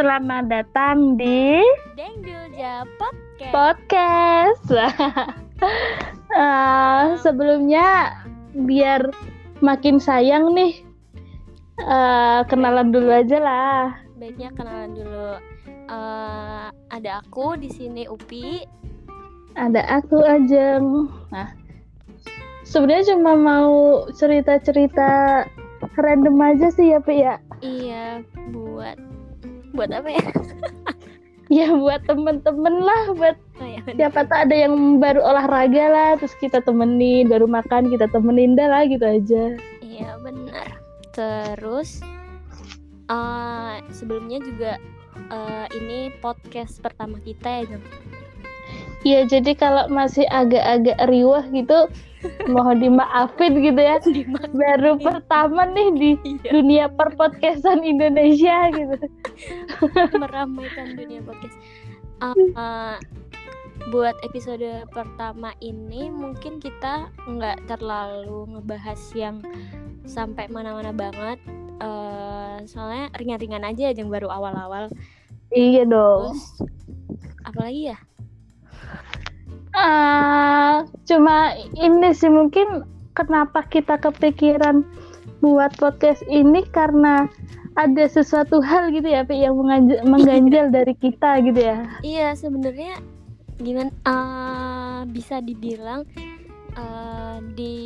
Selamat datang di Dengdulja Podcast. podcast. Ah, sebelumnya biar makin sayang nih, ah, kenalan dulu aja lah. Baiknya kenalan dulu. Eh, ada aku di sini Upi. Ada aku Ajeng. Nah, sebenarnya cuma mau cerita-cerita random aja sih ya, Pi ya. Iya, buat buat apa ya? Ya buat temen-temen lah, buat Oh, ya, siapa tahu ada yang baru olahraga lah, terus kita temenin, baru makan kita temenin dah lah gitu aja. Iya benar. Terus eh sebelumnya juga eh, ini podcast pertama kita ya. Iya, jadi kalau masih agak-agak riwah gitu, mohon dimaafin gitu ya. Baru pertama nih di Iya, dunia perpodcastan Indonesia gitu. meramaikan dunia podcast. Eh, eh, buat episode pertama ini mungkin kita nggak terlalu ngebahas yang sampai mana-mana banget. Eh, soalnya ringan-ringan aja yang baru awal-awal. Iya dong. Terus apalagi ya? Ah, cuma ini sih mungkin kenapa kita kepikiran buat podcast ini karena ada sesuatu hal gitu ya, Pi, yang mengganjal dari kita gitu ya. Iya sebenarnya gimana eh, bisa dibilang eh, di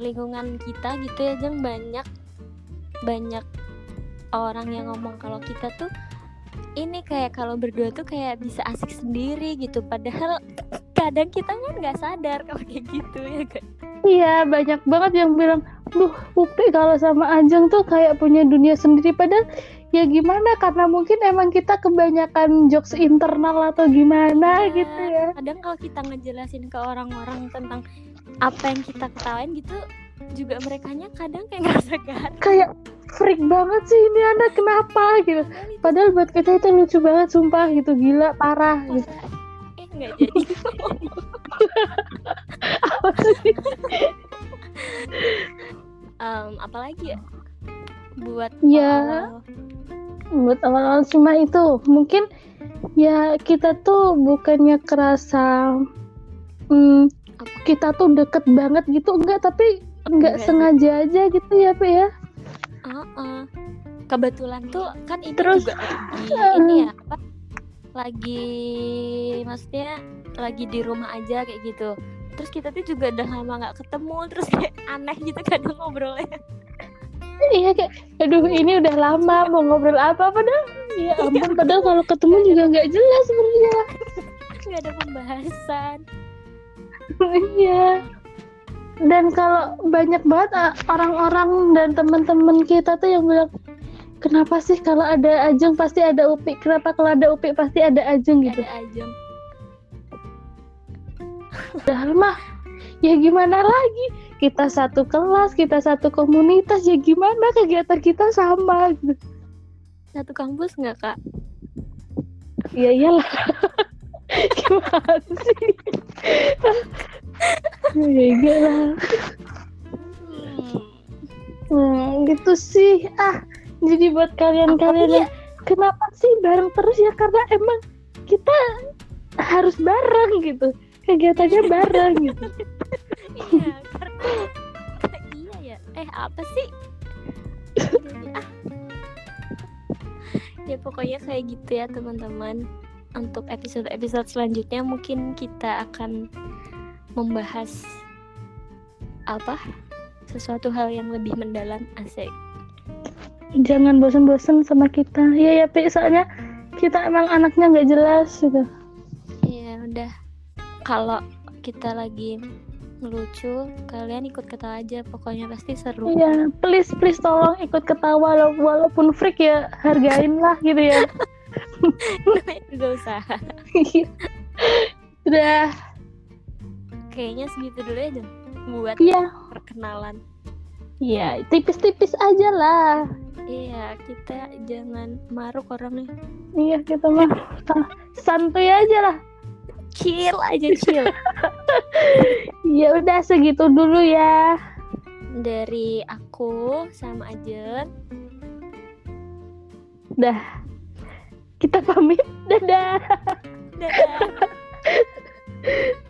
lingkungan kita gitu ya Jeng banyak banyak orang yang ngomong kalau kita tuh ini kayak kalau berdua tuh kayak bisa asik sendiri gitu padahal kadang kita kan nggak sadar kalau kayak gitu ya kan Iya, banyak banget yang bilang, "Duh, Upi kalau sama Ajeng tuh kayak punya dunia sendiri." Padahal ya gimana karena mungkin emang kita kebanyakan jokes internal atau gimana Iya, gitu ya. kadang kalau kita ngejelasin ke orang-orang tentang apa yang kita ketawain gitu juga mereka kadang kayak ngerasa gatal Kayak freak banget sih ini anak kenapa gitu. Padahal buat kita itu lucu banget sumpah gitu, gila parah gitu. Nggak jadi Em, apalagi ya buat Ya. awal- Buat awal-awal cuma itu mungkin ya kita tuh bukannya kerasa hmm, kita tuh deket banget gitu enggak tapi enggak Enggak sengaja aja gitu ya Pe ya. Uh-uh. kebetulan tuh kan ini Terus, juga lagi uh, ini ya apa lagi maksudnya lagi di rumah aja kayak gitu. Terus kita tuh juga udah lama nggak ketemu terus kayak aneh gitu kadang ngobrolnya. Iya kayak aduh ini udah lama mau ngobrol apa padahal ya ampun padahal kalau ketemu juga nggak jelas sebenarnya. nggak ada pembahasan. Iya. Dan kalau banyak banget ah, orang-orang dan teman-teman kita tuh yang bilang kenapa sih kalau ada Ajeng pasti ada Upi? Kenapa kalau ada Upi pasti ada Ajeng gitu? ada aja Padahal mah ya gimana lagi? Kita satu kelas, kita satu komunitas, ya gimana kegiatan kita sama gitu. satu kampus nggak kak Ya iyalah. gimana sih? ya iyalah. Hmm. Hmm, gitu sih. Ah, jadi buat kalian-kalian Apa yang kenapa sih bareng terus ya? Karena emang kita harus bareng gitu. Kegiatannya bareng gitu. iya karena iya ya. Eh apa sih? Jadi, ah. ya pokoknya kayak gitu ya teman-teman. Untuk episode-episode selanjutnya mungkin kita akan membahas apa? Sesuatu hal yang lebih mendalam asik Jangan bosan-bosan sama kita. Ya ya, Pi, soalnya kita emang anaknya nggak jelas gitu. ya udah kalau kita lagi ngelucu kalian ikut ketawa aja pokoknya pasti seru Iya, please please tolong ikut ketawa wala- walaupun freak ya hargain lah gitu ya. juga usaha Udah, kayaknya segitu dulu ya Jeng, buat iya. perkenalan Iya, tipis-tipis aja lah. Iya kita jangan maruk orangnya Iya, kita mah sa- santuy aja lah. chill aja chill Ya udah segitu dulu ya. dari aku sama Ajen Dah. Kita pamit dadah Dadah.